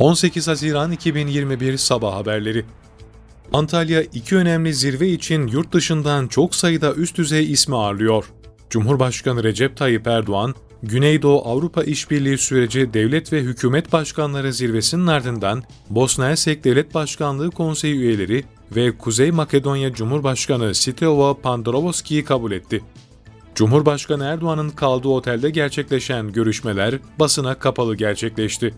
18 Haziran 2021 Sabah Haberleri Antalya iki önemli zirve için yurt dışından çok sayıda üst düzey ismi ağırlıyor. Cumhurbaşkanı Recep Tayyip Erdoğan, Güneydoğu Avrupa İşbirliği süreci devlet ve hükümet başkanları zirvesinin ardından Bosna Hersek Devlet Başkanlığı Konseyi üyeleri ve Kuzey Makedonya Cumhurbaşkanı Stevo Pandorovoski'yi kabul etti. Cumhurbaşkanı Erdoğan'ın kaldığı otelde gerçekleşen görüşmeler basına kapalı gerçekleşti.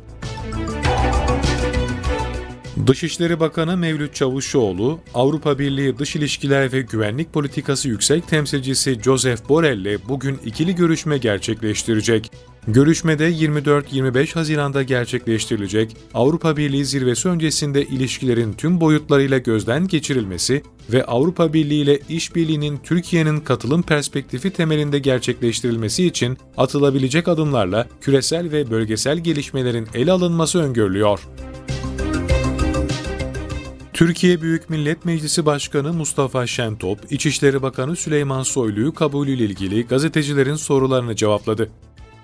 Dışişleri Bakanı Mevlüt Çavuşoğlu, Avrupa Birliği Dış İlişkiler ve Güvenlik Politikası Yüksek Temsilcisi Joseph Borrell ile bugün ikili görüşme gerçekleştirecek. Görüşmede 24-25 Haziran'da gerçekleştirilecek Avrupa Birliği zirvesi öncesinde ilişkilerin tüm boyutlarıyla gözden geçirilmesi ve Avrupa Birliği ile işbirliğinin Türkiye'nin katılım perspektifi temelinde gerçekleştirilmesi için atılabilecek adımlarla küresel ve bölgesel gelişmelerin ele alınması öngörülüyor. Türkiye Büyük Millet Meclisi Başkanı Mustafa Şentop, İçişleri Bakanı Süleyman Soylu'yu kabulüyle ilgili gazetecilerin sorularını cevapladı.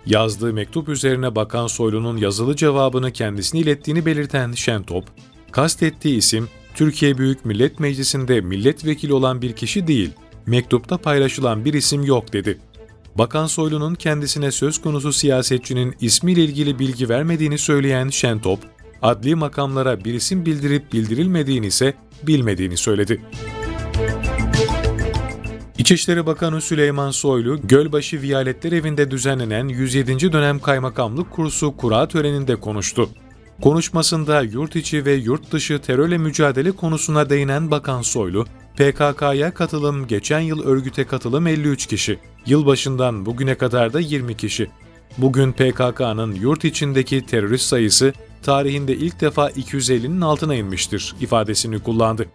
Yazdığı mektup üzerine Bakan Soylu'nun yazılı cevabını kendisine ilettiğini belirten Şentop, kastettiği isim Türkiye Büyük Millet Meclisi'nde milletvekili olan bir kişi değil, mektupta paylaşılan bir isim yok dedi. Bakan Soylu'nun kendisine söz konusu siyasetçinin ismiyle ilgili bilgi vermediğini söyleyen Şentop, adli makamlara bir isim bildirip bildirilmediğini ise bilmediğini söyledi. İçişleri Bakanı Süleyman Soylu, Gölbaşı Viyaletler Evi'nde düzenlenen 107. dönem kaymakamlık kursu kura töreninde konuştu. Konuşmasında yurt içi ve yurt dışı terörle mücadele konusuna değinen Bakan Soylu, PKK'ya katılım geçen yıl örgüte katılım 53 kişi, yılbaşından bugüne kadar da 20 kişi. Bugün PKK'nın yurt içindeki terörist sayısı tarihinde ilk defa 250'nin altına inmiştir ifadesini kullandı.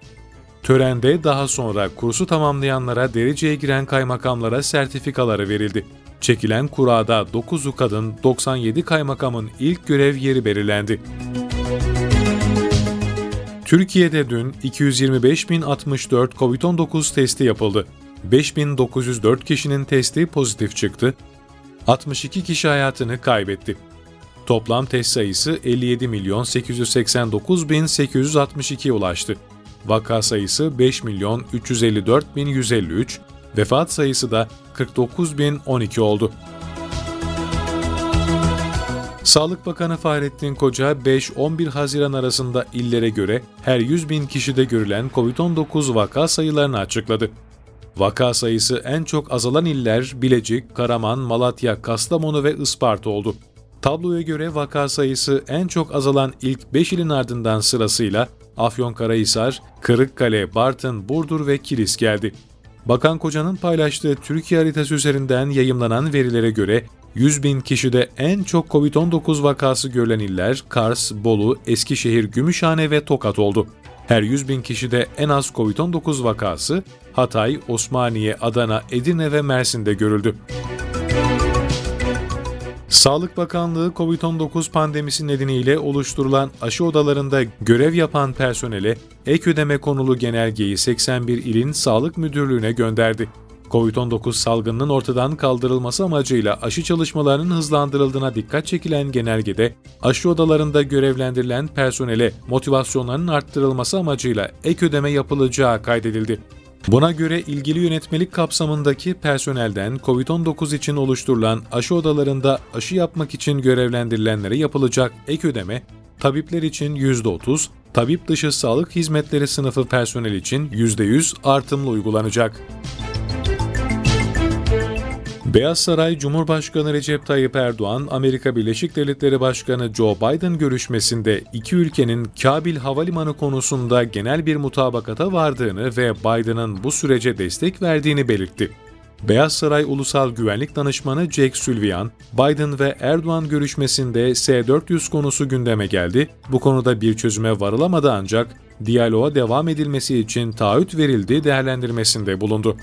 Törende daha sonra kursu tamamlayanlara dereceye giren kaymakamlara sertifikaları verildi. Çekilen kurada 9'u kadın, 97 kaymakamın ilk görev yeri belirlendi. Türkiye'de dün 225.064 COVID-19 testi yapıldı. 5.904 kişinin testi pozitif çıktı. 62 kişi hayatını kaybetti. Toplam test sayısı 57 milyon 889 bin 862 ulaştı. Vaka sayısı 5 milyon 354 bin 153, vefat sayısı da 49 bin 12 oldu. Sağlık Bakanı Fahrettin Koca 5-11 Haziran arasında illere göre her 100 bin kişide görülen COVID-19 vaka sayılarını açıkladı. Vaka sayısı en çok azalan iller Bilecik, Karaman, Malatya, Kastamonu ve Isparta oldu. Tabloya göre vaka sayısı en çok azalan ilk 5 ilin ardından sırasıyla Afyonkarahisar, Kırıkkale, Bartın, Burdur ve Kilis geldi. Bakan Koca'nın paylaştığı Türkiye haritası üzerinden yayımlanan verilere göre 100 bin kişide en çok COVID-19 vakası görülen iller Kars, Bolu, Eskişehir, Gümüşhane ve Tokat oldu. Her 100 bin kişide en az COVID-19 vakası Hatay, Osmaniye, Adana, Edirne ve Mersin'de görüldü. Sağlık Bakanlığı COVID-19 pandemisi nedeniyle oluşturulan aşı odalarında görev yapan personele ek ödeme konulu genelgeyi 81 ilin sağlık müdürlüğüne gönderdi. COVID-19 salgınının ortadan kaldırılması amacıyla aşı çalışmalarının hızlandırıldığına dikkat çekilen genelgede, aşı odalarında görevlendirilen personele motivasyonlarının arttırılması amacıyla ek ödeme yapılacağı kaydedildi. Buna göre ilgili yönetmelik kapsamındaki personelden COVID-19 için oluşturulan aşı odalarında aşı yapmak için görevlendirilenlere yapılacak ek ödeme, tabipler için %30, tabip dışı sağlık hizmetleri sınıfı personel için %100 artımlı uygulanacak. Beyaz Saray Cumhurbaşkanı Recep Tayyip Erdoğan, Amerika Birleşik Devletleri Başkanı Joe Biden görüşmesinde iki ülkenin Kabil Havalimanı konusunda genel bir mutabakata vardığını ve Biden'ın bu sürece destek verdiğini belirtti. Beyaz Saray Ulusal Güvenlik Danışmanı Jake Sullivan, Biden ve Erdoğan görüşmesinde S-400 konusu gündeme geldi. Bu konuda bir çözüme varılamadı ancak diyaloğa devam edilmesi için taahhüt verildi değerlendirmesinde bulundu.